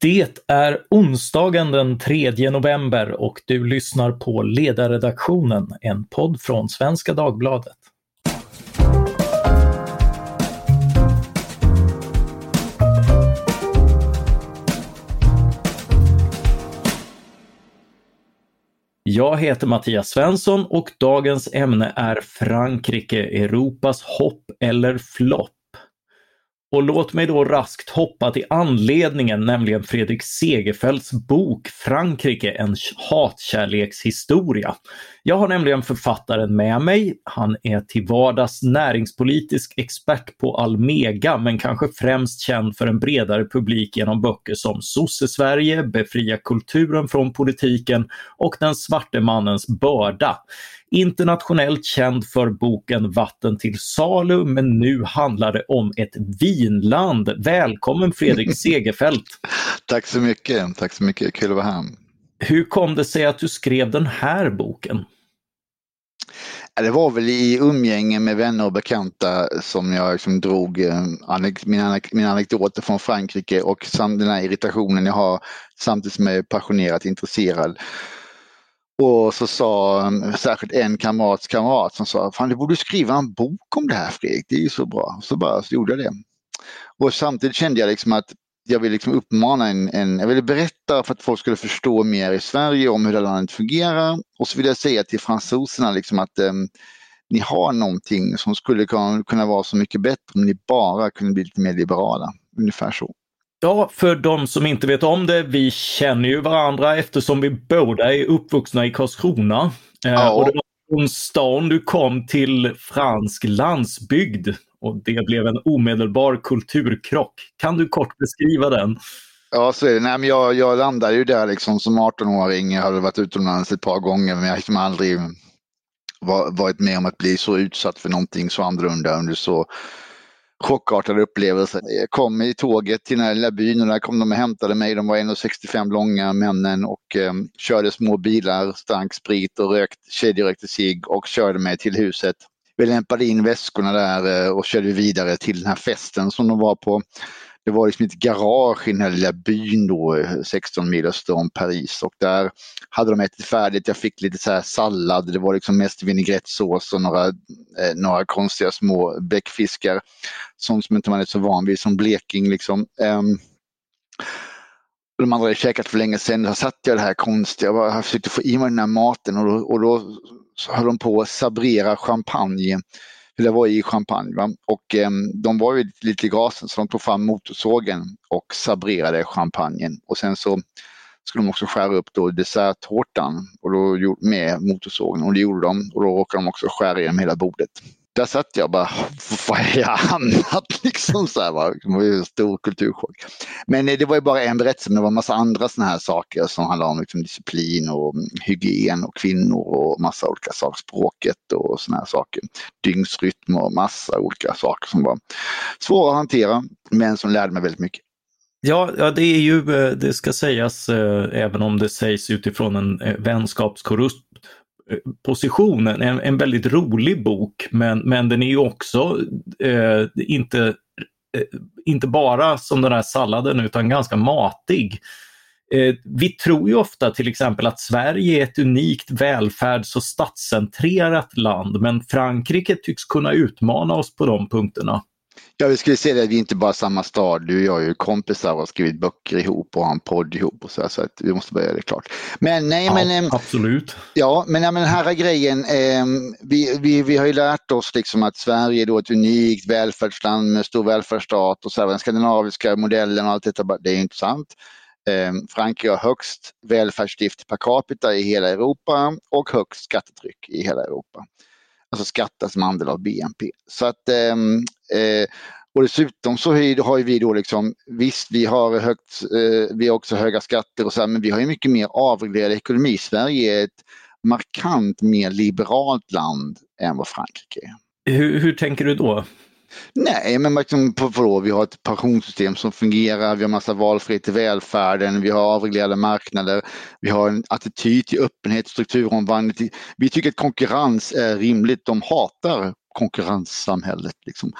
Det är onsdagen den 3 november och du lyssnar på Ledarredaktionen, en podd från Svenska Dagbladet. Jag heter Mattias Svensson och dagens ämne är Frankrike, Europas hopp eller flopp. Och låt mig då raskt hoppa till anledningen, nämligen Fredrik Segerfeldts bok Frankrike, en hatkärlekshistoria. Jag har nämligen författaren med mig. Han är till vardags näringspolitisk expert på Almega, men kanske främst känd för en bredare publik genom böcker som Sosse-Sverige, Befria kulturen från politiken och Den svarte mannens börda internationellt känd för boken Vatten till salu, men nu handlar det om ett vinland. Välkommen Fredrik Segerfeldt! Tack så mycket, tack så mycket, kul att vara här. Hur kom det sig att du skrev den här boken? Det var väl i umgänge med vänner och bekanta som jag liksom drog eh, mina, mina anekdoter från Frankrike och den här irritationen jag har samtidigt som jag är passionerat intresserad. Och så sa eh, särskilt en kamrats kamrat som sa, fan du borde skriva en bok om det här Fredrik, det är ju så bra. Så bara så gjorde jag det. Och samtidigt kände jag liksom att jag ville liksom uppmana en, en, jag ville berätta för att folk skulle förstå mer i Sverige om hur det landet fungerar. Och så vill jag säga till fransoserna liksom att um, ni har någonting som skulle kunna, kunna vara så mycket bättre om ni bara kunde bli lite mer liberala. Ungefär så. Ja, för de som inte vet om det, vi känner ju varandra eftersom vi båda är uppvuxna i Karlskrona. Eh, ja. Och det var från stan du kom till fransk landsbygd och det blev en omedelbar kulturkrock. Kan du kort beskriva den? Ja, så är det. Nej, men jag, jag landade ju där liksom som 18-åring. Jag hade varit utomlands ett par gånger men jag har liksom aldrig varit med om att bli så utsatt för någonting så annorlunda under så chockartad upplevelse. Jag kom i tåget till den här lilla byn och där kom de och hämtade mig. De var 1,65 långa männen och eh, körde små bilar, stank sprit och rökt, kedjerökte sig och körde mig till huset. Vi lämpade in väskorna där eh, och körde vidare till den här festen som de var på det var liksom ett garage i den här lilla byn då, 16 mil öster om Paris och där hade de ätit färdigt. Jag fick lite så här sallad, det var liksom mest vinägrettsås och några, eh, några konstiga små bläckfiskar. Sånt som inte man är så van vid som bleking liksom. Um, de andra hade käkat för länge sedan, så satt jag det här konstiga, jag, jag försökte få i mig den här maten och då, och då höll de på att sabrera champagne eller var i champagne. Va? Och eh, de var ju lite i gasen så de tog fram motorsågen och sabrerade champagnen. Och sen så skulle de också skära upp då desserttårtan och då med motorsågen och det gjorde de och då råkade de också skära igenom hela bordet där satt jag bara, vad har jag hamnat liksom? Så här, va? Det var ju en stor kulturchock. Men det var ju bara en berättelse, men det var en massa andra sådana här saker som handlar om liksom, disciplin och hygien och kvinnor och massa olika saker, språket och sådana här saker. Dygnsrytm och massa olika saker som var svåra att hantera, men som lärde mig väldigt mycket. Ja, ja, det är ju, eh, det ska sägas, eh, även om det sägs utifrån en eh, vänskapskorrupt positionen. En, en väldigt rolig bok men, men den är ju också eh, inte, eh, inte bara som den här salladen utan ganska matig. Eh, vi tror ju ofta till exempel att Sverige är ett unikt välfärds och statscentrerat land men Frankrike tycks kunna utmana oss på de punkterna. Ja, vi skulle säga att vi inte bara samma stad. Du och jag är ju kompisar och har skrivit böcker ihop och har en podd ihop och så, här, så att vi måste börja det klart. Men nej, ja, men. Eh, absolut. Ja, men, ja, men den här grejen. Eh, vi, vi, vi har ju lärt oss liksom att Sverige är då ett unikt välfärdsland med stor välfärdsstat och så här, den skandinaviska modellen och allt detta. Det är inte sant. Eh, Frankrike har högst välfärdsstift per capita i hela Europa och högst skattetryck i hela Europa alltså skattas som andel av BNP. Så att, ehm, eh, och dessutom så har vi då liksom, visst vi har, högt, eh, vi har också höga skatter och så här, men vi har ju mycket mer avreglerad ekonomi. Sverige är ett markant mer liberalt land än vad Frankrike är. Hur, hur tänker du då? Nej, men liksom, på, vi har ett pensionssystem som fungerar, vi har massa valfrihet i välfärden, vi har avreglerade marknader, vi har en attityd till öppenhet, strukturomvandling. Vi tycker att konkurrens är rimligt, de hatar konkurrenssamhället. Liksom.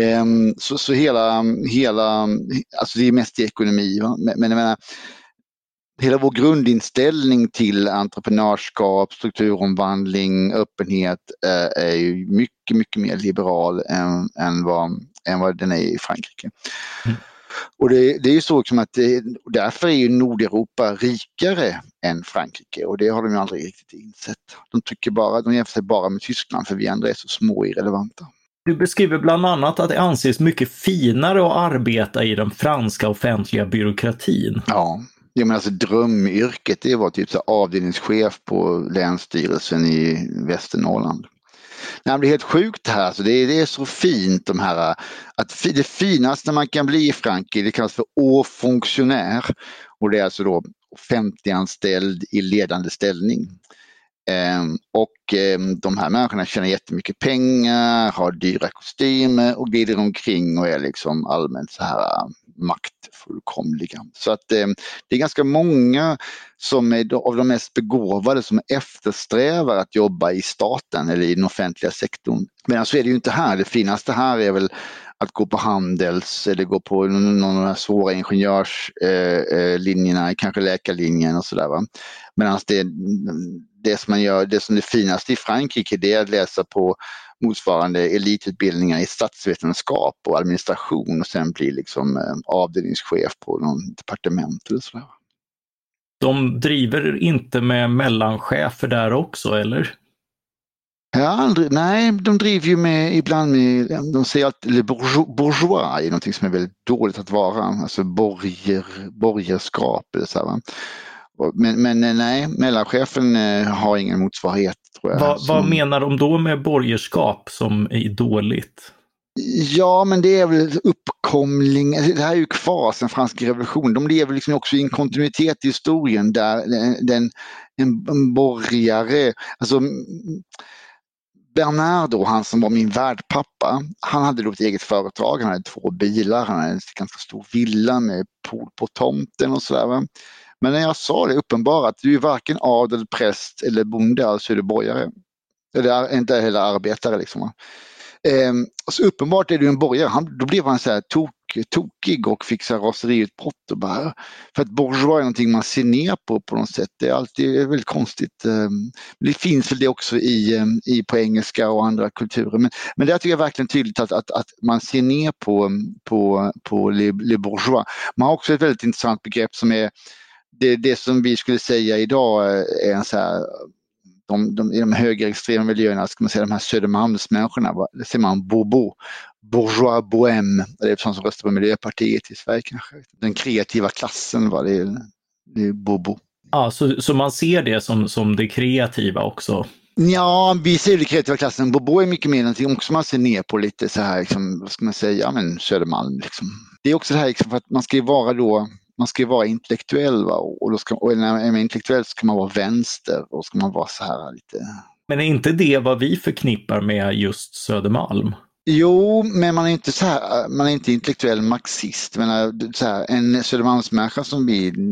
Ehm, så, så hela, hela, alltså det är mest i ekonomi, va? men, men jag menar, hela vår grundinställning till entreprenörskap, strukturomvandling, öppenhet eh, är ju mycket, mycket mer liberal än, än, vad, än vad den är i Frankrike. Mm. Och det, det, är ju så liksom att det, därför är ju Nordeuropa rikare än Frankrike och det har de ju aldrig riktigt insett. De tycker bara, de jämför sig bara med Tyskland för vi andra är så små och irrelevanta. Du beskriver bland annat att det anses mycket finare att arbeta i den franska offentliga byråkratin. Ja, jag menar alltså drömyrket det var typ så avdelningschef på Länsstyrelsen i Västernorrland. Nej, det är helt sjukt här, alltså det, är, det är så fint de här, att det finaste man kan bli i Frankrike det kallas för au fonctionnaire och det är alltså då offentliganställd i ledande ställning. Ehm, och ehm, de här människorna tjänar jättemycket pengar, har dyra kostymer och glider omkring och är liksom allmänt så här maktfullkomliga. Så att eh, det är ganska många som är av de mest begåvade som eftersträvar att jobba i staten eller i den offentliga sektorn. Men så är det ju inte här. Det finaste här är väl att gå på Handels eller gå på någon av de här svåra ingenjörslinjerna, eh, eh, kanske läkarlinjen och sådär. Medan det, det som man gör, det som är finaste i Frankrike det är att läsa på motsvarande elitutbildningar i statsvetenskap och administration och sen bli liksom eh, avdelningschef på någon departement eller sådär. De driver inte med mellanchefer där också eller? Jag aldrig, nej, de driver ju med ibland med, de säger att le bourgeois är någonting som är väldigt dåligt att vara, alltså borger, borgerskap eller så här, Men, men nej, mellanchefen eh, har ingen motsvarighet. Tror jag, Va, som... Vad menar de då med borgerskap som är dåligt? Ja, men det är väl uppkomling, det här är ju kvar sen franska revolutionen. De lever liksom också i en kontinuitet i historien där den, en, en borgare, alltså Bernard då, han som var min värdpappa, han hade då ett eget företag, han hade två bilar, han hade en ganska stor villa med pool på tomten och sådär. Men när jag sa det uppenbara att du är varken adel, präst eller bonde, alltså är du borgare. Eller inte heller arbetare liksom. Ehm, så uppenbart är du en borgare. Han, då blev han så här tok, tokig och fick raseriutbrott. Och bara, för att bourgeois är någonting man ser ner på på något sätt. Det är alltid väldigt konstigt. Ehm, det finns väl det också i, ehm, i, på engelska och andra kulturer. Men, men det tycker jag verkligen tydligt att, att, att man ser ner på, på, på les, les bourgeois. Man har också ett väldigt intressant begrepp som är det, det som vi skulle säga idag är en så här de, de, i de högerextrema miljöerna, ska man säga de här Södermalmsmänniskorna, det ser man bobo, bourgeois bohème, det är sånt som röstar på Miljöpartiet i Sverige kanske. Den kreativa klassen, va? Det, är, det är bobo. Ja, så, så man ser det som, som det kreativa också? Ja, vi ser det kreativa klassen. Bobo är mycket mer någonting också man ser ner på lite så här, liksom, vad ska man säga, men Södermalm. Liksom. Det är också det här liksom, för att man ska ju vara då man ska ju vara intellektuell va? och, då ska, och när man är intellektuell ska man vara vänster och ska man vara så här lite. Men är inte det vad vi förknippar med just Södermalm? Jo, men man är inte så här, man är inte intellektuell marxist. Men så här, en Södermalmsmänniska som,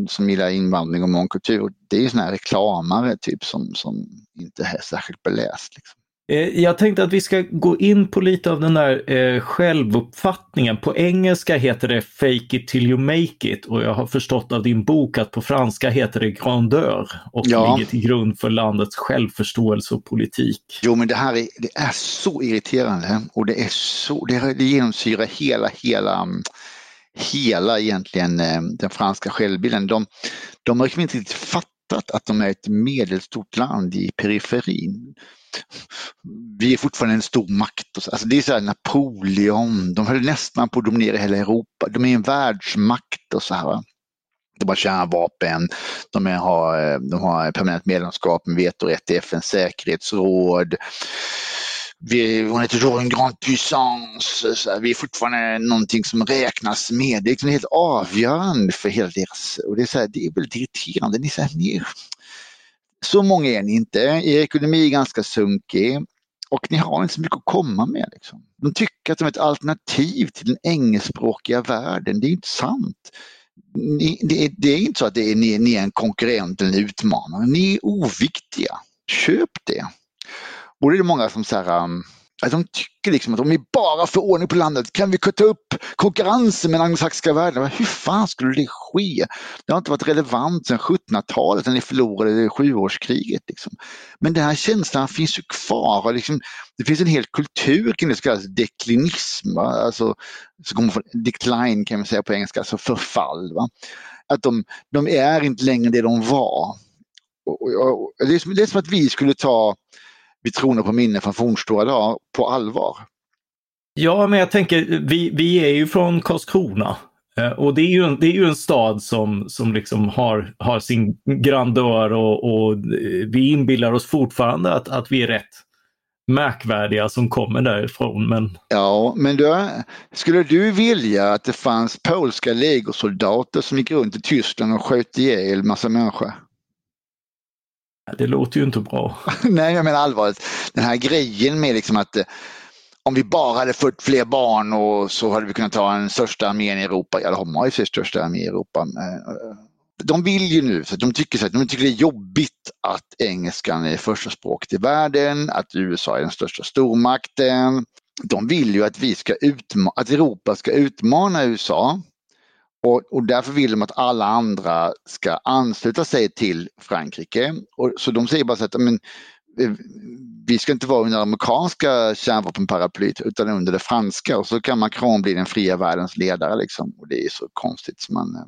som gillar invandring och mångkultur, det är ju sån här reklamare typ som, som inte är särskilt beläst. Liksom. Eh, jag tänkte att vi ska gå in på lite av den där eh, självuppfattningen. På engelska heter det Fake it till you make it och jag har förstått av din bok att på franska heter det grandeur och ja. ligger till grund för landets självförståelse och politik. Jo men det här är, det är så irriterande och det är så, det, det genomsyrar hela, hela hela egentligen eh, den franska självbilden. De, de har liksom inte riktigt fattat att de är ett medelstort land i periferin vi är fortfarande en stor makt. Alltså det är så här Napoleon, de höll nästan på att dominera hela Europa. De är en världsmakt och så här. De har kärnvapen, de har, de har permanent medlemskap med vetorätt i FNs säkerhetsråd. Vi, on est toujours en grande puissance. Så vi är fortfarande någonting som räknas med. Det är liksom helt avgörande för hela deras... Och det, är så här, det är väldigt irriterande. Ni, så här, ni, så många är ni inte. Er ekonomi är ganska sunkig och ni har inte så mycket att komma med. Liksom. De tycker att de är ett alternativ till den engelskspråkiga världen. Det är inte sant. Ni, det, är, det, är, inte så att är, ni, ni, är en konkurrent eller en utmanare. Ni är oviktiga. Köp det. Och det är det många som så här, um, att de tycker liksom att om vi bara får ordning på landet kan vi kutta upp konkurrensen med den anglosaxiska världen. Hur fan skulle det ske? Det har inte varit relevant sedan 1700-talet när ni förlorade sjuårskriget. Liksom. Men den här känslan finns ju kvar. Liksom, det finns en hel kultur kring det som kallas deklinism. Va? Alltså, som kommer från decline kan man säga på engelska, alltså förfall. Va? Att de, de är inte längre det de var. Och, och, och, det, är som, det är som att vi skulle ta vi tronar på minne från fornstora dagar på allvar. Ja, men jag tänker, vi, vi är ju från Karlskrona. Eh, och det är ju en, det är ju en stad som, som liksom har, har sin grandör och, och vi inbillar oss fortfarande att, att vi är rätt märkvärdiga som kommer därifrån. Men... Ja, men då, skulle du vilja att det fanns polska legosoldater som gick runt i Tyskland och sköt ihjäl massa människor? Det låter ju inte bra. Nej, jag menar allvarligt. Den här grejen med liksom att eh, om vi bara hade fått fler barn och så hade vi kunnat ta den största armén i Europa. Ja, de har ju sin största armé i Europa. Eh, eh, de vill ju nu, för de tycker, så att de tycker det är jobbigt att engelskan är första språket i världen, att USA är den största stormakten. De vill ju att, vi ska att Europa ska utmana USA och, och, därför vill de att alla andra ska ansluta sig till Frankrike. Och, så de säger bara så att men, eh, vi ska inte vara under det amerikanska kärnvapenparaplyt utan under det franska och så kan Macron bli den fria världens ledare. Liksom. Och det är så konstigt. Som man, eh,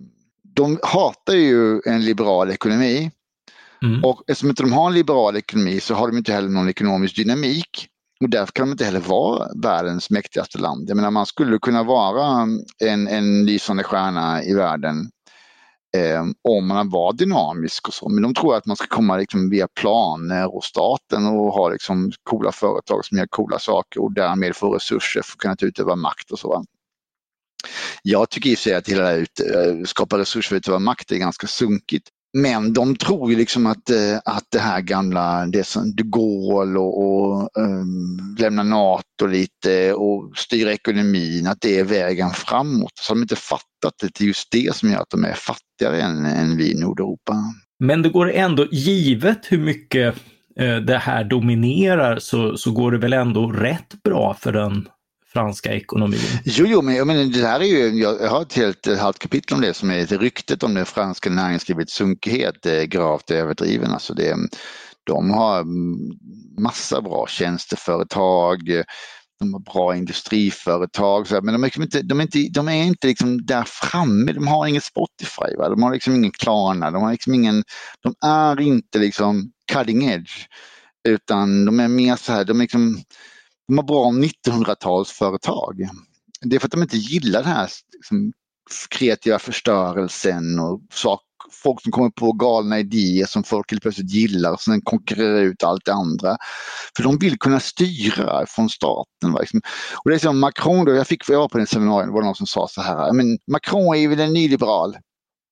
de hatar ju en liberal ekonomi. Mm. Och eftersom inte de har en liberal ekonomi så har de inte heller någon ekonomisk dynamik. Och därför kan de inte heller vara världens mäktigaste land. Jag menar man skulle kunna vara en, en lysande stjärna i världen eh, om man var dynamisk och så. Men de tror att man ska komma liksom via planer och staten och ha liksom coola företag som gör coola saker och därmed få resurser för att kunna utöva makt och så. Jag tycker i och för sig att hela det här ut, eh, skapa resurser för att utöva makt är ganska sunkigt. Men de tror ju liksom att, eh, att det här gamla, det som de Gaulle och, och um, lämna NATO lite och styra ekonomin, att det är vägen framåt. Så de har inte fattat att det är just det som gör att de är fattigare än, än vi i Nordeuropa. Men det går ändå, givet hur mycket eh, det här dominerar, så, så går det väl ändå rätt bra för den franska ekonomin. Jo, jo, men, men det här är ju, jag har ett helt halvt kapitel om det som är ryktet om det franska näringslivets sunkighet det är gravt överdriven. Alltså det, de har mm, massa bra tjänsteföretag, de har bra industriföretag, men de är, liksom inte, de är inte, de är inte liksom där framme, de har inget Spotify, va? de har liksom ingen Klarna, de har liksom ingen, de är inte liksom cutting edge utan de är mer så här, de är liksom de har bra 1900-talsföretag. Det är för att de inte gillar den här liksom, kreativa förstörelsen och sak, folk som kommer på galna idéer som folk helt plötsligt gillar och sen konkurrerar ut allt det andra. För de vill kunna styra från staten. Liksom. Och det är som Macron, då, jag, fick, jag var på en seminarium, det var någon som sa så här, men Macron är väl en nyliberal?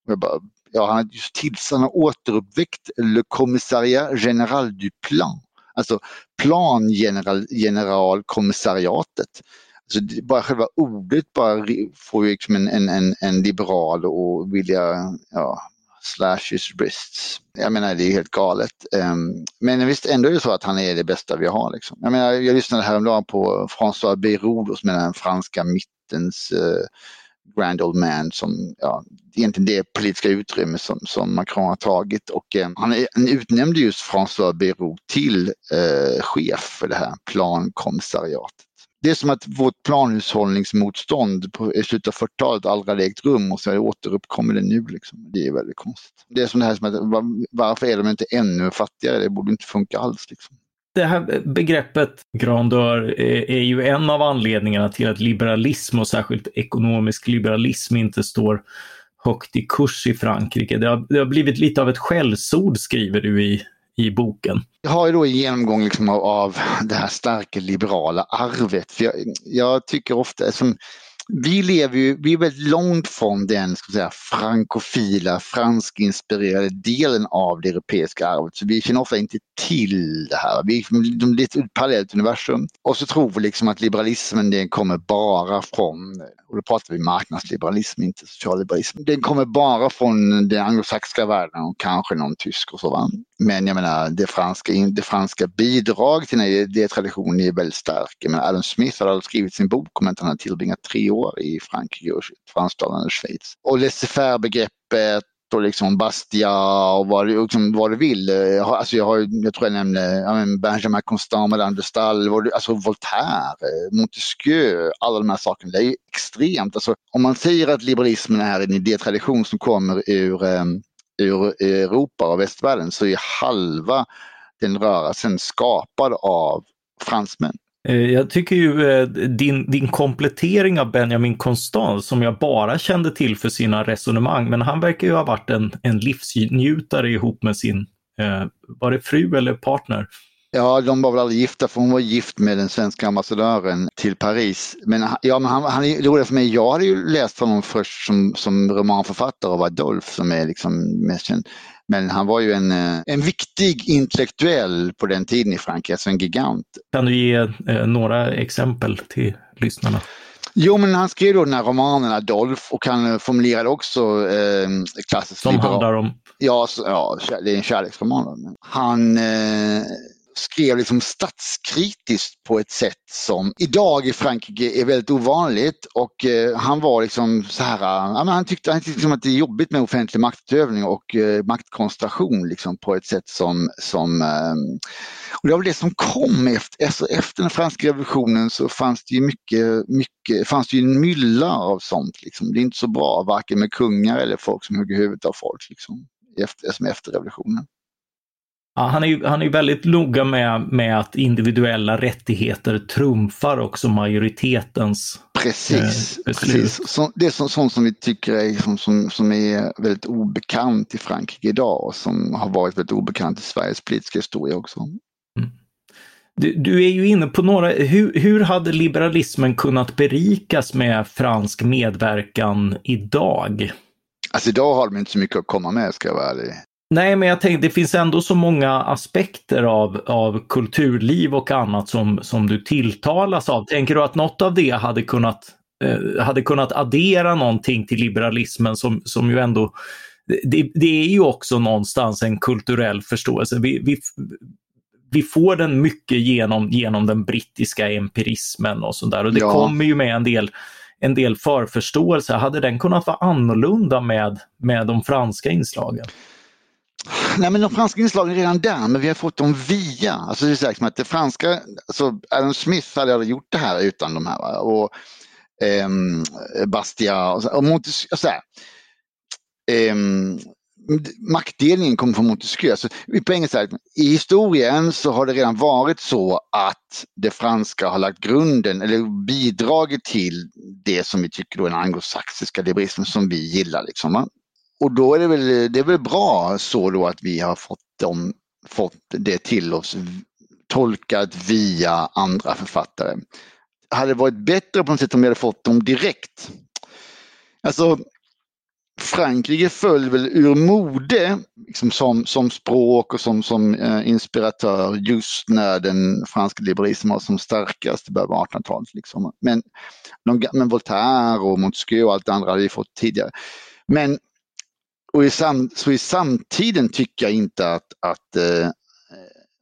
jag bara, ja, han har just tillsatt, han har återuppväckt Le Commissariat Général du Plan Alltså plangeneralkommissariatet. Alltså bara själva ordet bara får ju liksom en, en, en, en liberal och vilja ja, slash his wrists. Jag menar det är helt galet. Um, men visst ändå är det så att han är det bästa vi har. Liksom. Jag, menar, jag lyssnade häromdagen på François Beiroud, som är den franska mittens uh, grand old man som, ja, egentligen det politiska utrymme som, som Macron har tagit och eh, han, han utnämnde just François Bayrou till eh, chef för det här plankommissariatet. Det är som att vårt planhushållningsmotstånd på, i slutet av 40-talet aldrig hade ägt rum och så återuppkommer det nu. Liksom. Det är väldigt konstigt. Det är som det här som att varför är de inte ännu fattigare? Det borde inte funka alls. Liksom det här begreppet grandeur är, ju en av anledningarna till att liberalism och särskilt ekonomisk liberalism inte står högt i kurs i Frankrike. Det har, det har blivit lite av ett skällsord skriver du i, i boken. Jag har ju då en genomgång liksom av, av det här starka liberala arvet. För jag, jag tycker ofta, som, vi lever ju, vi är väldigt långt från den ska säga, frankofila, franskinspirerade delen av det europeiska arvet. Så vi känner ofta inte till det här. Vi är lite ett parallellt universum. Och så tror vi liksom att liberalismen den kommer bara från, och då pratar vi marknadsliberalism, inte socialliberalism. Den kommer bara från den anglosaxiska världen och kanske någon tysk och så. Va? Men jag menar det franska, det franska bidrag till den det traditionen är väldigt stark. Men Adam Smith hade aldrig skrivit sin bok om inte han hade tillbringat tre år i Frankrike och fransktalande Schweiz. Och laissez-faire-begreppet och liksom Bastia och vad, liksom, vad du vill. Jag, har, alltså jag, har, jag tror jag nämnde ja, Benjamin Constant, Madame de Stael, alltså Voltaire, Montesquieu, alla de här sakerna. Det är extremt. Alltså, om man säger att liberalismen är en idétradition som kommer ur, um, ur Europa och västvärlden så är halva den rörelsen skapad av fransmän. Eh, jag tycker ju eh, din, din komplettering av Benjamin Constant som jag bara kände till för sina resonemang, men han verkar ju ha varit en, en livsnjutare ihop med sin, eh, var det fru eller partner? Ja, de var väl aldrig gifta för hon var gift med den svenska ambassadören till Paris. Men, ja, men han, han är roligt för mig, jag hade ju läst honom först som, som romanförfattare av Adolf som är liksom mest känd. Men han var ju en, eh, en viktig intellektuell på den tiden i Frankrike, alltså en gigant. Kan du ge eh, några exempel till lyssnarna? Jo, men han skrev då den här romanen Adolf och han formulerade också eh, klassiskt Som liberal. handlar om? Ja, så, ja, det är en kärleksroman. Han eh, skrev liksom statskritiskt på ett sätt som idag i Frankrike är väldigt ovanligt och eh, han var liksom så här, ja, han tyckte, han tyckte liksom att det är jobbigt med offentlig maktutövning och eh, maktkoncentration liksom på ett sätt som, som eh, och det var det som kom efter, alltså efter den franska revolutionen så fanns det ju mycket, mycket fanns det ju en mylla av sånt liksom. Det är inte så bra varken med kungar eller folk som hugger huvudet av folk liksom efter, efter revolutionen. Ja, han, är, han är väldigt noga med, med att individuella rättigheter trumfar också majoritetens Precis, eh, precis. Så, det är så, sånt som vi tycker är, som, som, som är väldigt obekant i Frankrike idag och som har varit väldigt obekant i Sveriges politiska historia också. Mm. Du, du, är ju inne på några, hur, hur hade liberalismen kunnat berikas med fransk medverkan idag? Alltså idag har de inte så mycket att komma med ska jag vara ärlig. Nej, men jag tänkte det finns ändå så många aspekter av, av kulturliv och annat som, som du tilltalas av. Tänker du att något av det hade kunnat, eh, hade kunnat addera någonting till liberalismen som, som ju ändå det, det, är ju också någonstans en kulturell förståelse. Vi, vi, vi får den mycket genom, genom den brittiska empirismen och sådär och det ja. kommer ju med en del en del förförståelse. Hade den kunnat vara annorlunda med, med de franska inslagen? Nej men de franska inslagen är redan där men vi har fått dem via, alltså det är liksom att det franska, alltså Adam Smith hade aldrig gjort det här utan de här och eh, Bastia och, och Montesquieu, så här. Eh, maktdelningen kommer från Montesquieu. Alltså, på engelska, I historien så har det redan varit så att det franska har lagt grunden eller bidragit till det som vi tycker är den anglosaxiska liberalismen som vi gillar. Liksom, och då är det väl, det är väl bra så då att vi har fått, dem, fått det till oss tolkat via andra författare. Hade det varit bättre på något sätt om vi hade fått dem direkt? Alltså Frankrike föll väl ur mode liksom som, som språk och som, som eh, inspiratör just när den franska liberalismen var som starkast i början av 1800-talet. Liksom. Men, men Voltaire och Montesquieu och allt det andra hade vi fått tidigare. Men och i, sam, så i samtiden tycker jag inte att, att, eh,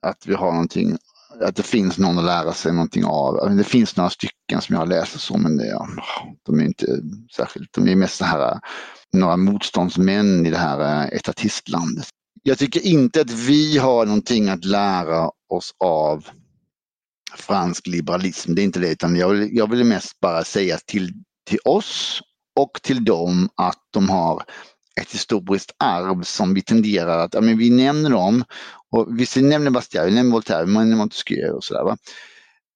att vi har någonting, att det finns någon att lära sig någonting av. Det finns några stycken som jag har läst och så men det, ja, de är inte särskilt, de är mest så här några motståndsmän i det här eh, etatistlandet. Jag tycker inte att vi har någonting att lära oss av fransk liberalism. Det är inte det utan jag vill, jag vill mest bara säga till, till oss och till dem att de har ett historiskt arv som vi tenderar att, ja men vi nämner dem och vi nämner Bastiat, vi nämner Voltaire, vi nämner Montesquieu och sådär.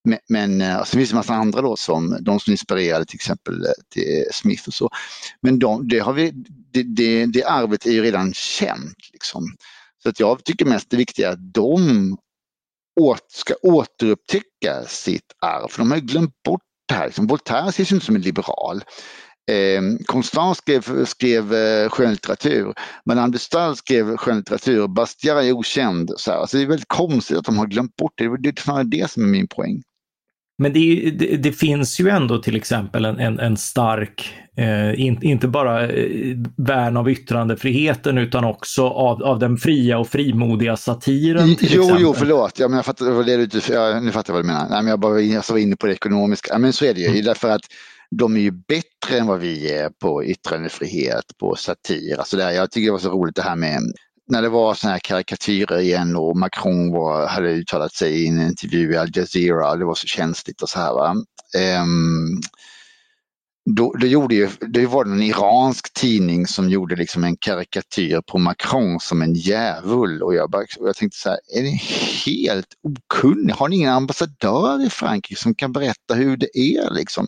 Men, men eh, alltså, det en massa andra då som de som inspirerade till exempel eh, till Smith och så. Men de, det, har vi, det, det, det arvet är ju redan känt. Liksom. Så att jag tycker mest det viktiga är att de åt, ska återupptäcka sitt arv. För de har glömt bort det här. Liksom, Voltaire ses ju inte som en liberal. Eh, Constant skrev, skrev eh, skönlitteratur, Madame de Stael skrev skönlitteratur, Bastiat är okänd. Så här. Alltså det är väldigt konstigt att de har glömt bort det. Det är det som är min poäng. Men det, det, det, finns ju ändå till exempel en, en, en stark, eh, in, inte bara eh, värn av yttrandefriheten utan också av, av den fria och frimodiga satiren. Till jo, exempel. jo, förlåt. Ja, men jag fattar, det är ja, nu fattar jag vad du menar. Nej, men jag, bara, jag var inne på det ekonomiska. Ja, men så är det ju, mm. därför att de är ju bättre än vad vi är på yttrandefrihet, på satir. Alltså där, jag tycker det var så roligt det här med när det var sådana här karikatyrer igen och Macron var, hade uttalat sig i en intervju i Al Jazeera, det var så känsligt och så här. Va? Um, då, då, gjorde ju, det var det en iransk tidning som gjorde liksom en karikatyr på Macron som en djävul och jag, bara, och jag tänkte så här, är ni helt okunniga? Har ni ingen ambassadör i Frankrike som kan berätta hur det är liksom?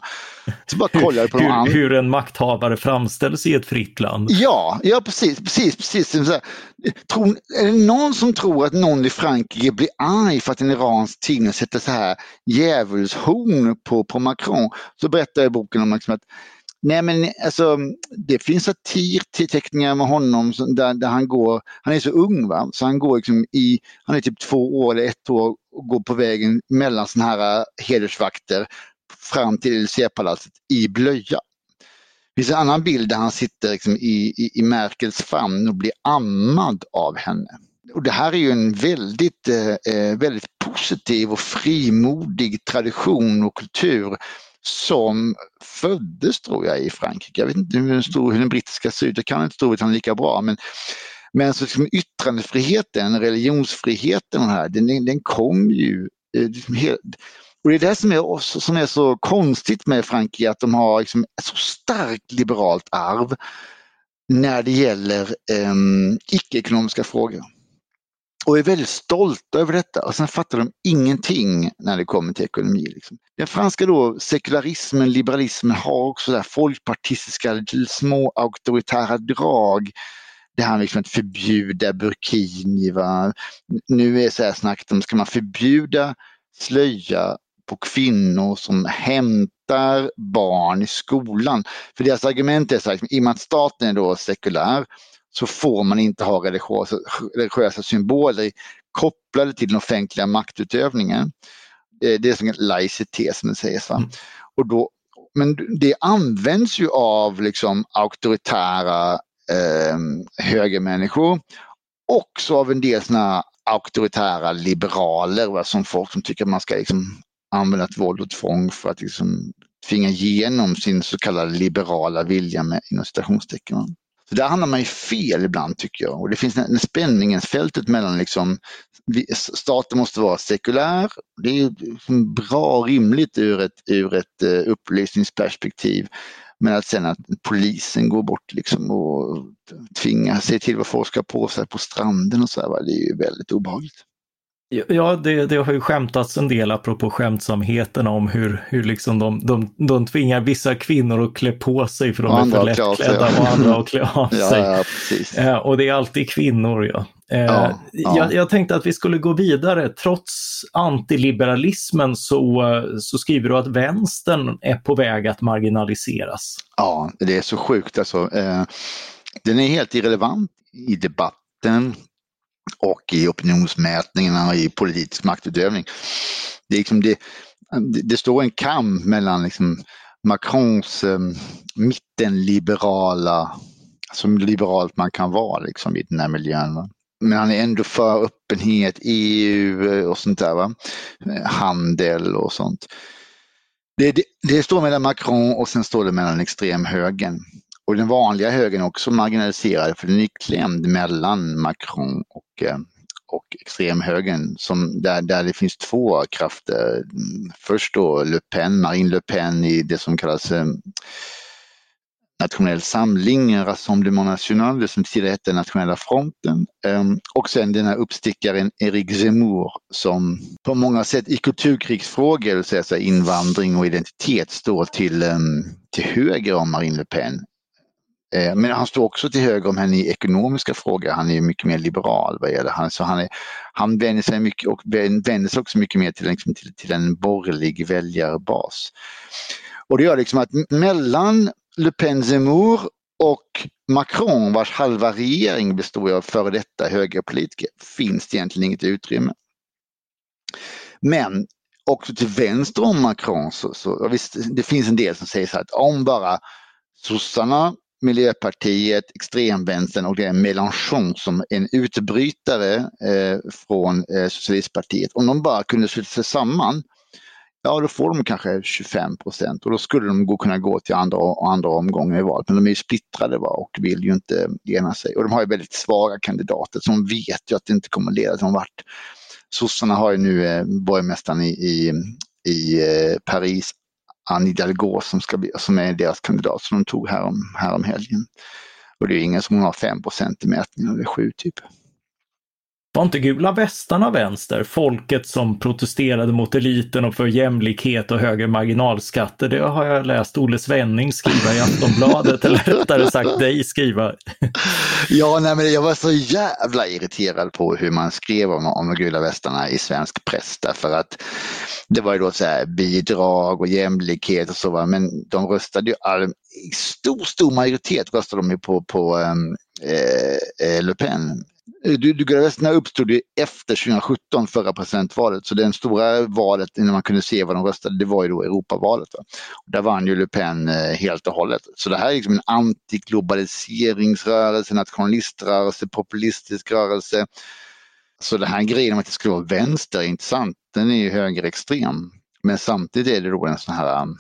Så bara kollade på hur, hur en makthavare framställs i ett fritt land. Ja, ja precis, precis, precis. Så här, tror, är det någon som tror att någon i Frankrike blir arg för att en iransk tidning sätter så här djävulshorn på, på Macron? Så berättar jag i boken om liksom att Nej men alltså det finns satirteckningar med honom där, där han går, han är så ung va, så han går liksom i, han är typ två år eller ett år och går på vägen mellan sådana här äh, hedersvakter fram till Élysée-palatset i blöja. Det finns en annan bild där han sitter liksom i, i, i Merkels famn och blir ammad av henne. Och det här är ju en väldigt, eh väldigt positiv och frimodig tradition och kultur som föddes tror jag i Frankrike. Jag vet inte hur den, stor, hur den brittiska ser ut, jag kan inte Storbritannien lika bra men, men så liksom yttrandefriheten, religionsfriheten här, den, den kom ju eh, liksom helt, och det är det som är, som är så konstigt med Frankrike, att de har liksom ett så starkt liberalt arv när det gäller eh, icke-ekonomiska frågor. Och är väldigt stolta över detta och sen fattar de ingenting när det kommer till ekonomi. Liksom. Den franska då, sekularismen, liberalismen har också där folkpartistiska små auktoritära drag det här liksom att förbjuda burkini. Va? Nu är så här snacket om, ska man förbjuda slöja på kvinnor som hämtar barn i skolan. För deras argument är så här, liksom, i och med att staten är då sekulär så får man inte ha religiösa, religiösa symboler kopplade till den offentliga maktutövningen. Det är som en laicitet som det sägs. Mm. Och då, men det används ju av liksom auktoritära eh, högermänniskor. Också av en del såna auktoritära liberaler, va, som folk som tycker att man ska liksom använda våld och tvång för att liksom tvinga igenom sin så kallade liberala vilja med inom citationstecken. Så där hamnar man ju fel ibland tycker jag. Och det finns en spänningsfältet mellan liksom, staten måste vara sekulär, det är ju liksom bra och rimligt ur ett, ur ett uh, upplysningsperspektiv. Men att sen att polisen går bort liksom och tvingar sig till vad folk ska på sig på stranden och så här, det är ju väldigt obehagligt. Ja, det, det, har ju skämtats en del apropå skämtsamheten om hur, hur liksom de, de, de tvingar vissa kvinnor att klä på sig för de är för lättklädda och andra att klä av sig. Ja, ja, eh, och det är alltid kvinnor. Ja. Eh, ja, jag, jag, tänkte att vi skulle gå vidare. Trots antiliberalismen så, så skriver du att vänstern är på väg att marginaliseras. Ja, det är så sjukt alltså. Eh, den är helt irrelevant i debatten och i opinionsmätningarna och i politisk maktutövning. Det, är liksom det, det står en kamp mellan liksom Macrons eh, mittenliberala, så liberalt man kan vara liksom, i den här miljön. Va? Men han är ändå för öppenhet, EU eh, och sånt där. Va? Eh, handel och sånt. Det, det, det står mellan Macron och sen står det mellan extremhögern. Och den vanliga högern är också marginaliserad för den är klämd mellan Macron och, eh, och extremhögern som, där, där det finns två krafter. Först då Le Pen, Marine Le Pen i det som kallas eh, Nationell samling, Rassemblement National, det som tidigare hette Nationella fronten. Ehm, och sen den här uppstickaren Eric Zemmour som på många sätt i kulturkrigsfrågor, så invandring och identitet, står till, ehm, till höger om Marine Le Pen Eh, men han står också till höger om henne i ekonomiska frågor. Han är mycket mer liberal vad gäller han. Så han, är, han vänder sig mycket och vänder sig också mycket mer till, liksom, till, till en borgerlig väljarbas. Och det gör liksom att mellan Le Pen Zemmour och Macron vars halva regering består av före detta högerpolitiker finns det egentligen inget utrymme. Men också till vänster om Macron så, så visst, det finns en del som säger så här att om bara sossarna, Miljöpartiet, extremvänstern och det är Mélenchon som en utbrytare eh, från eh, socialistpartiet, om de bara kunde sluta sig samman ja då får de kanske 25 procent och då skulle de gå, kunna gå till andra, andra omgången i valet. Men de är ju splittrade va, och vill ju inte ena sig. Och de har ju väldigt svaga kandidater som vet ju att det inte kommer leda till någon vart. Sossarna har ju nu eh, borgmästaren i, i, i eh, Paris, Annie Hidalgo, som, ska bli, som är deras kandidat som de tog härom, härom helgen. Och det är ingen som har 5 i mätningen, det är sju typ. Var inte gula västarna vänster? Folket som protesterade mot eliten och för jämlikhet och högre marginalskatter. Det har jag läst Olle Svenning skriva i Aftonbladet, eller rättare sagt dig skriva. ja, nej, men jag var så jävla irriterad på hur man skrev om, om gula västarna i svensk press därför att det var ju då så här bidrag och jämlikhet och så, men de röstade ju all, i stor, stor majoritet röstade de ju på, på um, eh, eh Le Pen Eh, Dugravesterna uppstod ju efter 2017, förra presidentvalet, så det stora valet innan man kunde se vad de röstade, det var ju då Europavalet. Va? Och där vann ju Le Pen eh, helt och hållet. Så det här är liksom en antiglobaliseringsrörelse, nationaliströrelse, populistisk rörelse. Så den här grejen om att det skulle vara vänster är intressant, den är ju högerextrem. Men samtidigt är det då en sån här um,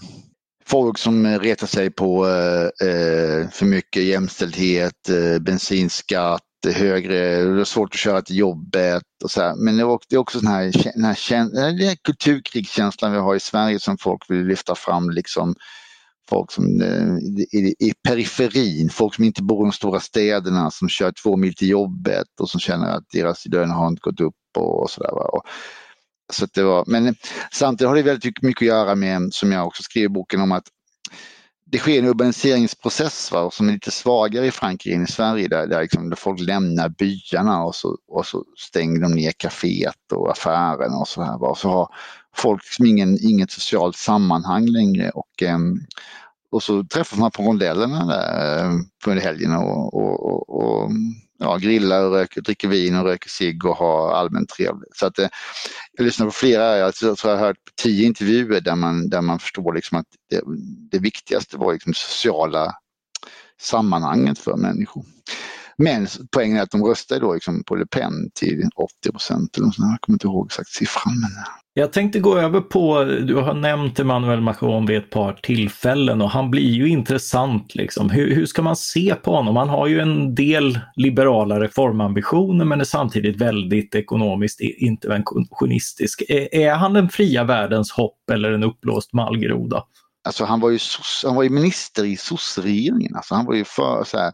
folk som retar sig på eh, eh för mycket jämställdhet, eh, bensinskatt, högre, det är svårt att köra till jobbet och så här. Men det är också den här, den här, den här kulturkrigskänslan vi har i Sverige som folk vill lyfta fram liksom folk som eh, i, i periferin, folk som inte bor i de stora städerna som kör två mil till jobbet och som känner att deras lön har inte gått upp och, och sådär. Så det var, men samtidigt har det väldigt mycket att göra med, som jag också skriver i boken om att det sker en urbaniseringsprocess va, som är lite svagare i Frankrike än i Sverige där, där, liksom, där folk lämnar byarna och så, och så stänger de ner kaféet och affären och så här. Va. Och så har folk liksom ingen, inget socialt sammanhang längre och, ehm, och så träffas man på rondellerna där eh, på helgen och, och, och, och ja, grillar och röker, dricker vin och röker cigg och har allmänt trevligt. Så att, eh, jag lyssnar på flera, jag tror jag har hört tio intervjuer där man, där man förstår liksom att det, det viktigaste var liksom sociala sammanhanget för människor. Men poängen är att de röstade då liksom på Le Pen till 80 procent. Jag kommer inte ihåg exakt siffran. Men... Jag tänkte gå över på, du har nämnt Emmanuel Macron vid ett par tillfällen och han blir ju intressant. Liksom. Hur, hur ska man se på honom? Han har ju en del liberala reformambitioner men är samtidigt väldigt ekonomiskt interventionistisk. Är, är han den fria världens hopp eller en uppblåst mallgroda? Alltså han var ju, han var ju minister i sosseregeringen, Alltså han var ju för så här,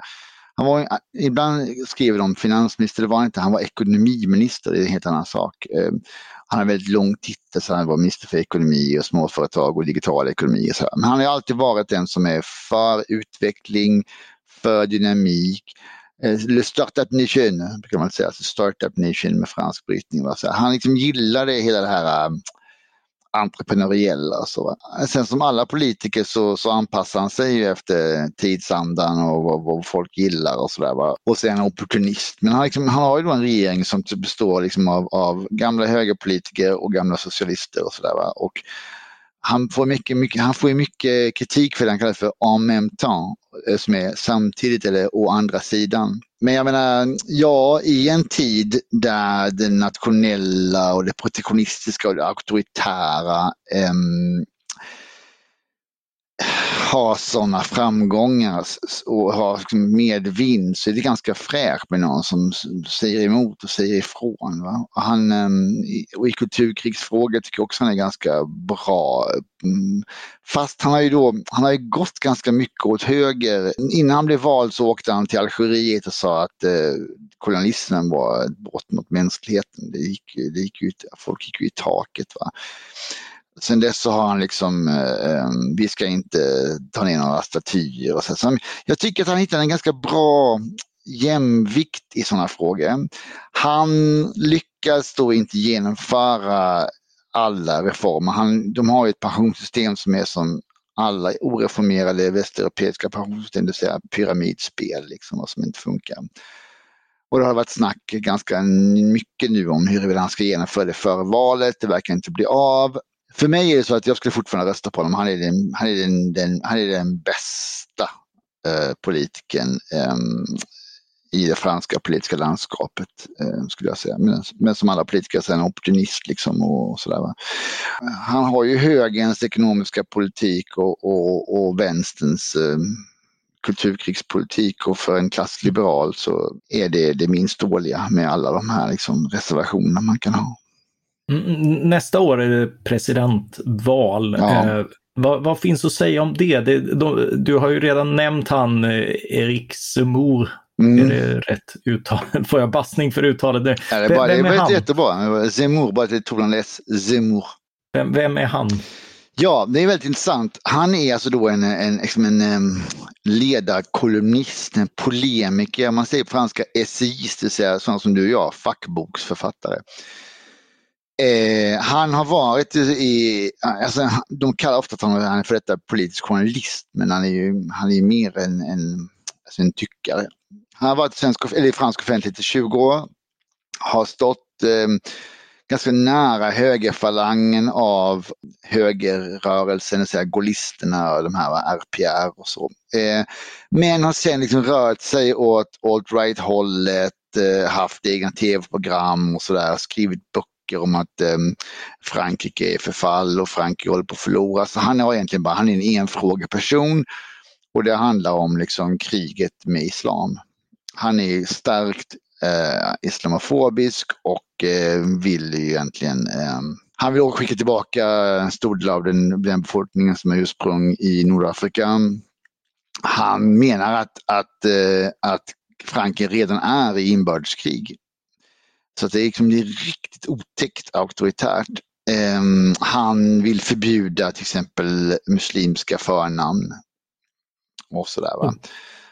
han var, ibland skriver de finansminister, det var han inte, han var ekonomiminister, det är en helt annan sak. Ehm, han har väldigt lång titel, så han var minister för ekonomi och småföretag och digital ekonomi. Och så Men han har alltid varit den som är för utveckling, för dynamik. Ehm, Le Startup Nation, brukar man säga, alltså Startup Nation med fransk brytning. Han liksom gillade hela det här ehm, entreprenöriella. Så. Sen som alla politiker så, så anpassar han sig ju efter tidsandan och vad, vad folk gillar och sådär. Och sen opportunist. Men han, liksom, han har ju då en regering som typ består liksom av, av gamla högerpolitiker och gamla socialister och sådär. Och han får mycket, mycket, han får mycket kritik för det han kallar för en même temps, eh, som är samtidigt eller å andra sidan. Men jag menar, ja, i en tid där det nationella och det protektionistiska och det auktoritära eh, har sådana framgångar och har medvind så är det ganska fräscht med någon som säger emot och säger ifrån. Va? Och han, ehm, och I kulturkrigsfrågor tycker jag också han är ganska bra. Mm. Fast han har ju då, han har ju gått ganska mycket åt höger. Innan han blev vald så åkte han till Algeriet och sa att eh, kolonialismen var ett brott mot mänskligheten. Det gick, det gick ut, folk gick ju i taket. Va? Sen dess så har han liksom, eh, ehm, vi ska inte ta ner några statyer. Och så. så jag tycker att han hittar en ganska bra jämvikt i sådana frågor. Han lyckas då inte genomföra alla reformer. Han, de har ett pensionssystem som är som alla oreformerade västeuropeiska pensionssystem, det vill säga pyramidspel liksom, som inte funkar. Och det har varit snack ganska mycket nu om huruvida han ska genomföra det före valet. Det verkar inte bli av för mig är det så att jag skulle fortfarande rösta på honom. Han är den, han är den, den han är den bästa eh, politikern eh, i det franska politiska landskapet, eh, skulle jag säga. Men, men som alla politiker så är han opportunist liksom och, och sådär. Han har ju högerns ekonomiska politik och, och, och vänsterns eh, kulturkrigspolitik och för en klassliberal så är det det minst dåliga med alla de här liksom, reservationerna man kan ha. Nästa år är det presidentval. Ja. Eh, vad, vad, finns att säga om det? det de, du har ju redan nämnt han eh, Erik Zemmour. Mm. Är det rätt uttal? Får jag bassning för uttalet? Ja, det, är bara, vem, vem det var jättebra. Zemmour, bara det tog en S. Zemmour. Vem, vem är han? Ja, det är väldigt intressant. Han är alltså då en, en, liksom en, en ledarkolumnist, en polemiker, man säger på franska essayist, det vill säga sådana som du och jag, fackboksförfattare. Eh, han har varit i, alltså, de kallar ofta att han är för detta politisk journalist, men han är ju han är mer en, en, alltså en tyckare. Han har varit i, svensk, eller i fransk offentlighet i 20 år, har stått eh, ganska nära högerfalangen av högerrörelsen, säga gaullisterna och de här RPR och så. Eh, men har sen liksom rört sig åt alt-right hållet, eh, haft egna tv-program och sådär, skrivit böcker böcker om att eh, Frankrike är förfall och Frankrike håller på att förlora. Så han är egentligen bara han är en enfrågeperson och det handlar om liksom kriget med islam. Han är starkt eh, islamofobisk och eh, vill ju egentligen eh, han vill skicka tillbaka en stor del av den, den befolkningen som har ursprung i Nordafrika. Han menar att, att, eh, att Frankrike redan är i inbördeskrig så det är, liksom, det är riktigt otäckt auktoritärt. Um, han vill förbjuda till exempel muslimska förnamn. Och sådär va.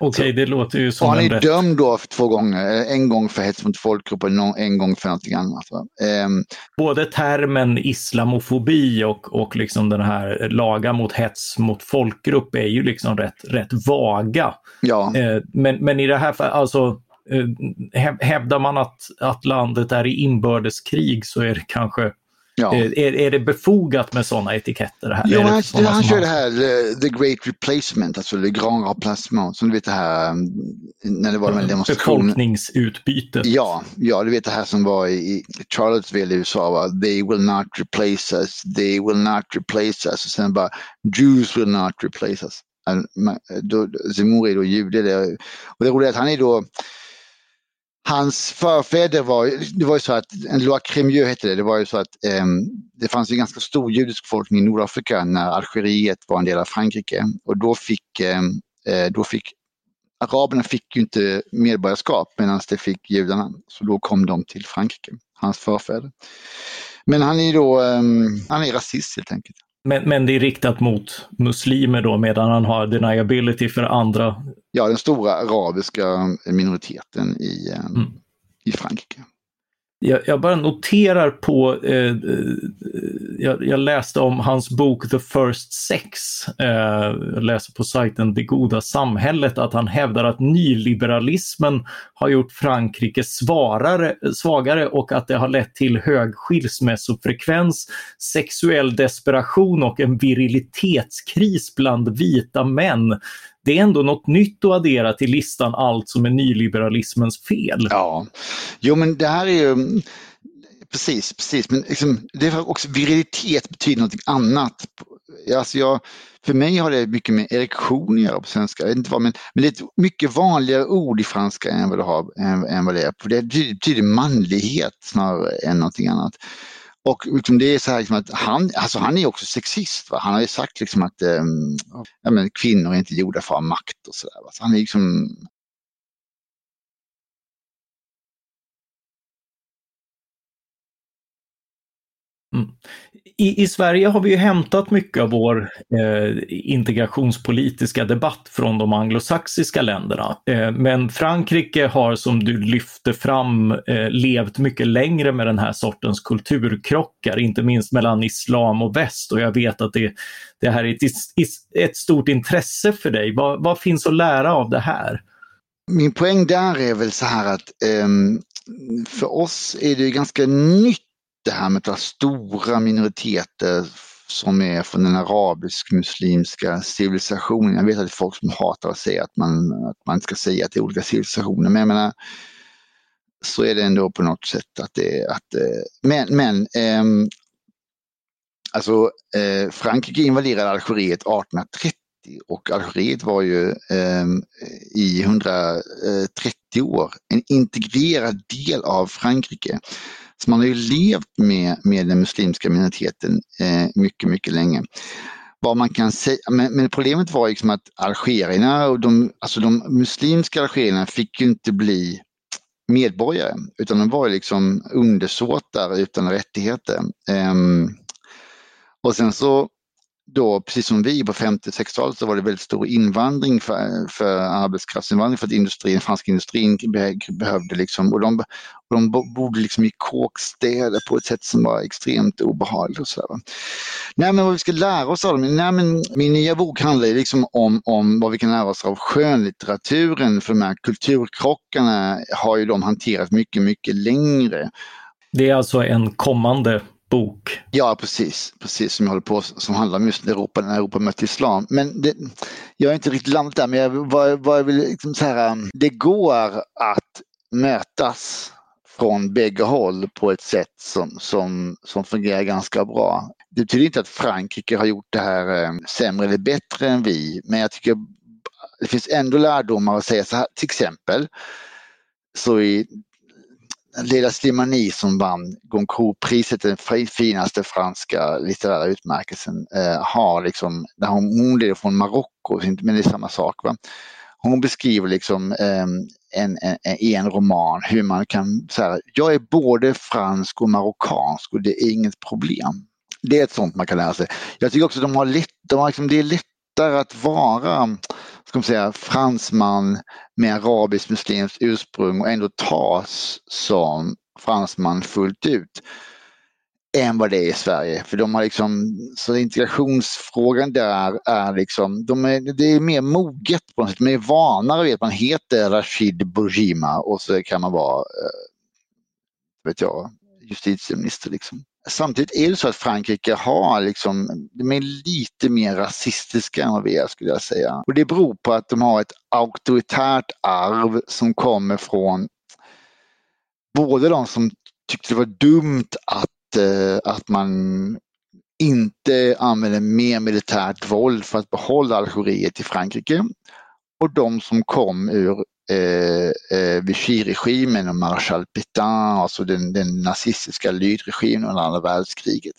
Okej, okay, det låter ju som Han är rätt... dömd då för två gånger. Eh, en gång för hets mot folkgrupp och en gång för någonting annat. Um... Både termen islamofobi och, och liksom den här laga mot hets mot folkgrupp är ju liksom rätt, rätt vaga. Ja. Uh, men, men i det här fallet, alltså hävdar man att, att landet är i inbördeskrig så är det kanske Ja. Eh, är, är det befogat med sådana etiketter? Här? Jo, han, han, han kör det här the, the, Great Replacement, alltså Le Grand Remplacement, som du vet det här när det var en demonstration. Befolkningsutbyte. Ja, ja, du vet det här som var i Charlottesville i USA, va? they will not replace us, they will not replace us, och sen bara Jews will not replace us. Zemmour är då jude, och det roliga är att han är då hans förfäder var, det var ju så att, en loi Crémieux hette det, det var ju så att eh, det fanns en ganska stor judisk befolkning i Nordafrika när Algeriet var en del av Frankrike och då fick, ehm, eh, då fick araberna fick ju inte medborgarskap medan det fick judarna. Så då kom de till Frankrike, hans förfäder. Men han är då, eh, han är rasist helt enkelt. Men, men det är riktat mot muslimer då medan han har deniability för andra? Ja, den stora arabiska minoriteten i, eh, mm. i Frankrike. Jag, jag, bara noterar på, eh, eh, jag, jag, läste om hans bok The First Sex, eh, jag läser på sajten Det goda samhället, att han hävdar att nyliberalismen har gjort Frankrike svarare, svagare och att det har lett till hög skilsmässofrekvens, sexuell desperation och en virilitetskris bland vita män det är ändå något nytt att addera till listan allt som är nyliberalismens fel. Ja, jo men det här är ju Precis, precis. Men liksom, det är också virilitet betyder något annat. Alltså jag, för mig har det mycket med erektion att göra på svenska. Jag vet inte vad, men, men det är ett mycket vanligare ord i franska än vad det, har, än, än vad det är. Det betyder manlighet snarare än någonting annat. Och liksom det är så här liksom att han, alltså han är också sexist. Va? Han har ju sagt liksom att um, ja, men kvinnor är inte gjorda för att ha makt och sådär. Så han är liksom, Mm. I, I, Sverige har vi ju hämtat mycket av vår eh, integrationspolitiska debatt från de anglosaxiska länderna. Eh, men Frankrike har som du lyfte fram eh, levt mycket längre med den här sortens kulturkrockar, inte minst mellan islam och väst. Och jag vet att det, det här är ett, ett stort intresse för dig. Vad, vad, finns att lära av det här? Min poäng där är väl så här att ehm, för oss är det ganska nytt det här med att stora minoriteter som är från den arabisk-muslimska civilisationen. Jag vet att det är folk som hatar att säga att man, att man ska säga att det är olika civilisationer, men jag menar, så är det ändå på något sätt att det att, eh, men, men eh, alltså eh, Frankrike invaderade Algeriet 1830 och Algeriet var ju ehm, eh, i 130 år en integrerad del av Frankrike. Så man har ju levt med, med den muslimska minoriteten eh, mycket, mycket länge. Vad man kan säga, men, men problemet var liksom att algerierna och de, alltså de muslimska algerierna fick ju inte bli medborgare utan de var liksom undersåtar utan rättigheter. Eh, och sen så då, precis som vi på 50-60-talet så var det väldigt stor invandring för, för arbetskraftsinvandring för att industrin, franska industrin behövde liksom, och de, och de bodde liksom i kåkstäder på ett sätt som var extremt obehagligt. Och så Nej men vad vi ska lära oss av dem? Nej, men min nya bok handlar liksom om, om vad vi kan lära oss av skönlitteraturen för de här kulturkrockarna har ju de hanterat mycket, mycket längre. Det är alltså en kommande bok. Ja, precis. Precis som jag håller på som handlar om just Europa, när Europa mötte islam. Men det, jag är inte riktigt landat där, men jag, vad, vad jag vill liksom säga, um, det går att mötas från bägge håll på ett sätt som, som, som fungerar ganska bra. Det betyder inte att Frankrike har gjort det här um, sämre eller bättre än vi, men jag tycker det finns ändå lärdomar att säga så här, till exempel så i Lilla Slimani som vann Goncourt-priset, den finaste franska litterära utmärkelsen, eh, har liksom, där hon, hon är från Marocko, men det är samma sak. Va? Hon beskriver liksom eh, en, en, en, roman hur man kan säga, jag är både fransk och marockansk och det är inget problem. Det är ett sånt man kan lära sig. Jag tycker också att de har lätt, de har liksom, det är lättare att vara ska man säga, fransman med arabisk muslimskt ursprung och ändå tas som fransman fullt ut än vad det är i Sverige. För de har liksom, så integrationsfrågan där är liksom, de är, det är mer moget på något sätt. De är vanare vid att man heter Rashid Bourgima och så kan man vara, eh, vet jag, justitieminister liksom. Samtidigt är det så att Frankrike har liksom, de är lite mer rasistiska än vad vi är skulle jag säga. Och det beror på att de har ett auktoritärt arv som kommer från både de som tyckte det var dumt att, eh, att man inte använder mer militärt våld för att behålla Algeriet i Frankrike och de som kom ur eh, eh, Vichy-regimen och Marshal Pétain, alltså den, den nazistiska lydregimen under andra världskriget.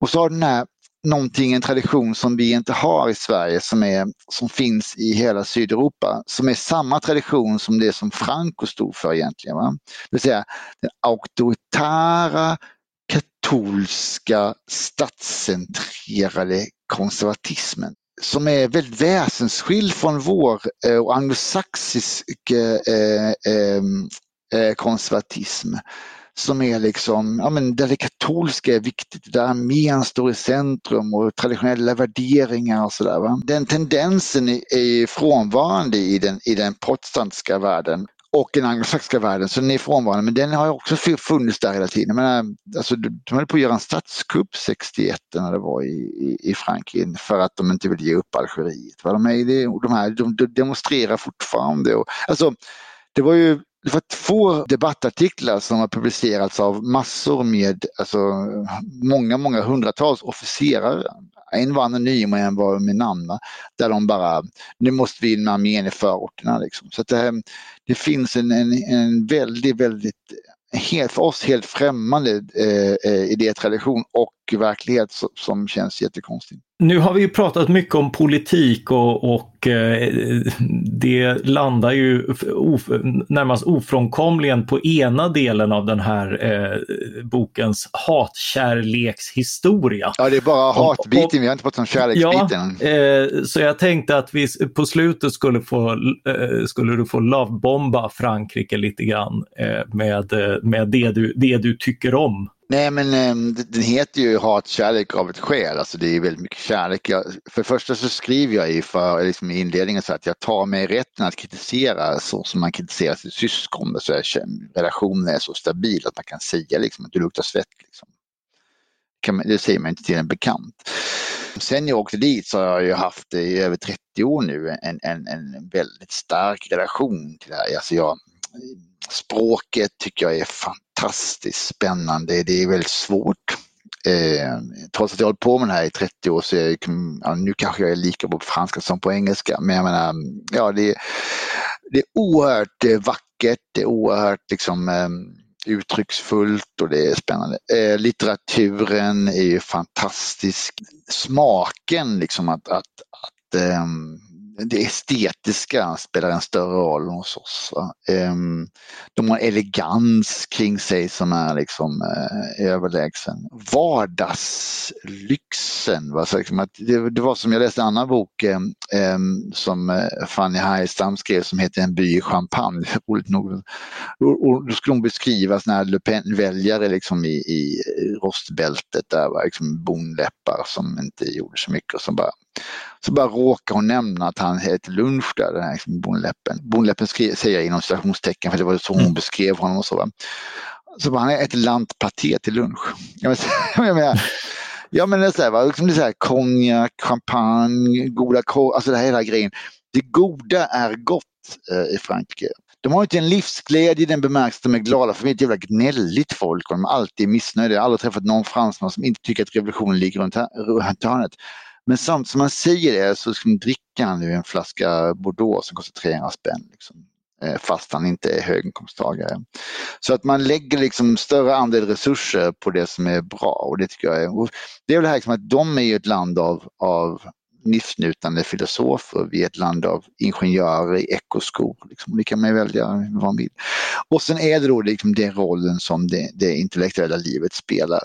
Och så har den här någonting, en tradition som vi inte har i Sverige som, är, som finns i hela Sydeuropa, som är samma tradition som det som Franco stod för egentligen. Va? Det vill säga den auktoritära, katolska, statscentrerade konservatismen som är väldigt väsensskild från vår eh, och anglosaxisk eh, eh, eh, eh konservatism som är liksom, ja men där det katolska är viktigt, där armén står i centrum och traditionella värderingar och sådär. Den tendensen är frånvarande i den, i den protestantiska världen och den anglosaxiska världen, så den är frånvarande. Men den har också funnits där hela tiden. Men, alltså, de höll på att göra en statskupp 61 när det var i, i, i Frankrike för att de inte ville ge upp Algeriet. De, är, de, här, de demonstrerar fortfarande. Och, alltså, det var ju det var två debattartiklar som har publicerats av massor med, alltså många, många hundratals officerare. En var anonym och en var med namn. Där de bara, nu måste vi in med armén i förorterna. Liksom. Så det, ehm, det finns en, en, en väldigt, väldigt helt, för oss helt främmande eh, eh idétradition och verklighet som, känns jättekonstig. Nu har vi pratat mycket om politik och, och eh, det landar ju of, närmast ofrånkomligen på ena delen av den här eh, bokens hatkärlekshistoria. Ja, det är bara hatbiten, vi har inte pratat om kärleksbiten. Ja, eh, så jag tänkte att vi på slutet skulle, få, eh, skulle du få lovebomba Frankrike lite grann eh, med, med det, du, det du tycker om. Nej men ehm, den heter ju Hatkärlek av ett skäl, alltså det är väldigt mycket kärlek. Jag, för det första så skriver jag i, för, liksom i inledningen så att jag tar mig rätten att kritisera så som man kritiserar sitt syskon. Så relationen är så stabil att man kan säga liksom, att du luktar svett. Liksom. det säger man inte till en bekant. Sen jag åkte dit så har jag ju haft i över 30 år nu en, en, en väldigt stark relation till det här. Alltså jag, språket tycker jag är fantastiskt spännande. Det är väldigt svårt. Eh, trots att jag har hållit på med det här i 30 år så är jag, liksom, ja, nu kanske jag är lika bra på franska som på engelska. Men jag menar, ja det, det är oerhört eh, vackert, det är oerhört liksom eh, uttrycksfullt och det är spännande. Eh, litteraturen är ju fantastisk. Smaken liksom att, att, att eh, det estetiska spelar en större roll hos oss. Um, de har elegans kring sig som är liksom uh, överlägsen. Vardagslyxen. Va? Så liksom att det, det, var som jag läste en annan bok um, som uh, Fanny Heijestam skrev som heter En by i champagne. nog. Och, då skulle hon beskriva såna här Le Pen-väljare liksom i, i rostbältet där liksom bonläppar som inte gjorde så mycket och som bara så bara råkar hon nämna att han äter lunch där, den här liksom bonläppen. Bonläppen säger jag inom citationstecken för det var så hon mm. beskrev honom och så. Va? Så bara, han äter lantpaté till lunch. Jag menar, ja men det är så här, va? Liksom det är så här, konjak, champagne, goda korv, alltså det här hela grejen. Det goda är gott eh, i Frankrike. De har inte en livsglädje i den bemärkelsen att de är glada för de är ett jävla gnälligt folk och de är alltid missnöjda. Jag har aldrig träffat någon fransman som inte tycker att revolutionen ligger runt hörnet. Men samtidigt som man säger det så liksom dricker han nu en flaska Bordeaux som kostar 300 spänn. Liksom, eh, fast han inte är höginkomsttagare. Så att man lägger liksom större andel resurser på det som är bra och det tycker jag är... Det är väl det här liksom att de är ett land av, av livsnjutande filosofer, vi är ett land av ingenjörer i ekoskor. Liksom. Det kan man välja vad man vill. Och sen är det då liksom den rollen som det, det intellektuella livet spelar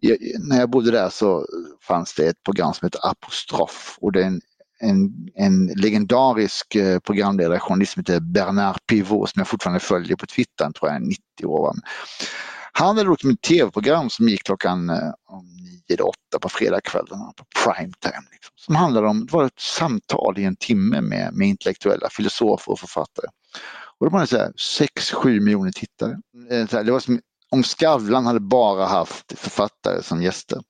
jag, när jag bodde där så fanns det ett program som heter Apostrof och det är en, en, en legendarisk eh, programledare, journalist som heter Bernard Pivot som jag fortfarande följer på Twitter, tror jag är 90 år. Han hade gjort ett tv-program som gick klockan eh, nio eller åtta på fredagskvällarna på prime time. Liksom, som handlade om, det var ett samtal i en timme med, med intellektuella filosofer och författare. Och de hade 6-7 miljoner tittare. Eh, det var som om Skavlan hade bara haft författare som gäster.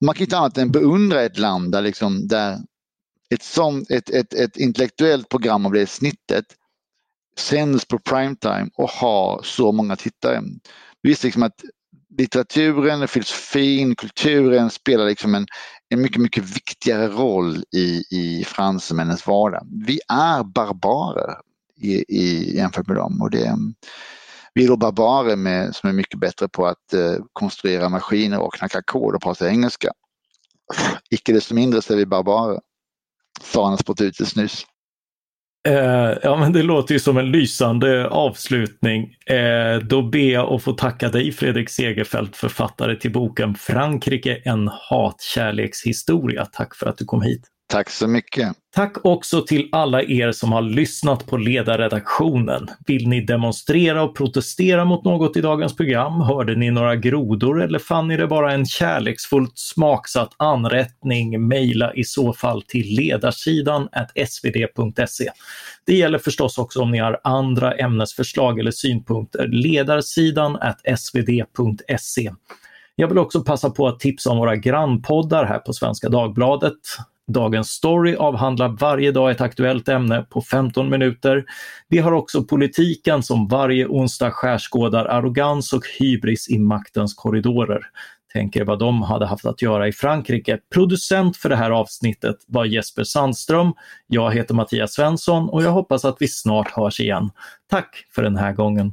man kan inte annat än beundra ett land där, liksom, där ett, sånt, ett, ett, ett intellektuellt program av det snittet sänds på primetime och har så många tittare. Det visar liksom att litteraturen, filosofin, kulturen spelar liksom en, en mycket, mycket viktigare roll i, i fransmännens vardag. Vi är barbarer i, i, jämfört med dem och det, vi är bara med, som är mycket bättre på att eh, konstruera maskiner och knacka kod och prata engelska. Icke desto mindre så är vi barbarer. Sa han spott ut det nyss. Eh, ja, men det låter ju som en lysande avslutning. Eh, då ber jag att få tacka dig Fredrik Segerfeldt, författare till boken Frankrike, en hatkärlekshistoria. Tack för att du kom hit. Tack så mycket. Tack också till alla er som har lyssnat på ledarredaktionen. Vill ni demonstrera och protestera mot något i dagens program? Hörde ni några grodor eller fann ni det bara en kärleksfullt smaksatt anrättning? Mejla i så fall till ledarsidan svd.se. Det gäller förstås också om ni har andra ämnesförslag eller synpunkter. Ledarsidan svd.se. Jag vill också passa på att tipsa om våra grannpoddar här på Svenska Dagbladet. Dagens story avhandlar varje dag ett aktuellt ämne på 15 minuter. Vi har också politiken som varje onsdag skärskådar arrogans och hybris i maktens korridorer. Tänk er vad de hade haft att göra i Frankrike. Producent för det här avsnittet var Jesper Sandström. Jag heter Mattias Svensson och jag hoppas att vi snart hörs igen. Tack för den här gången.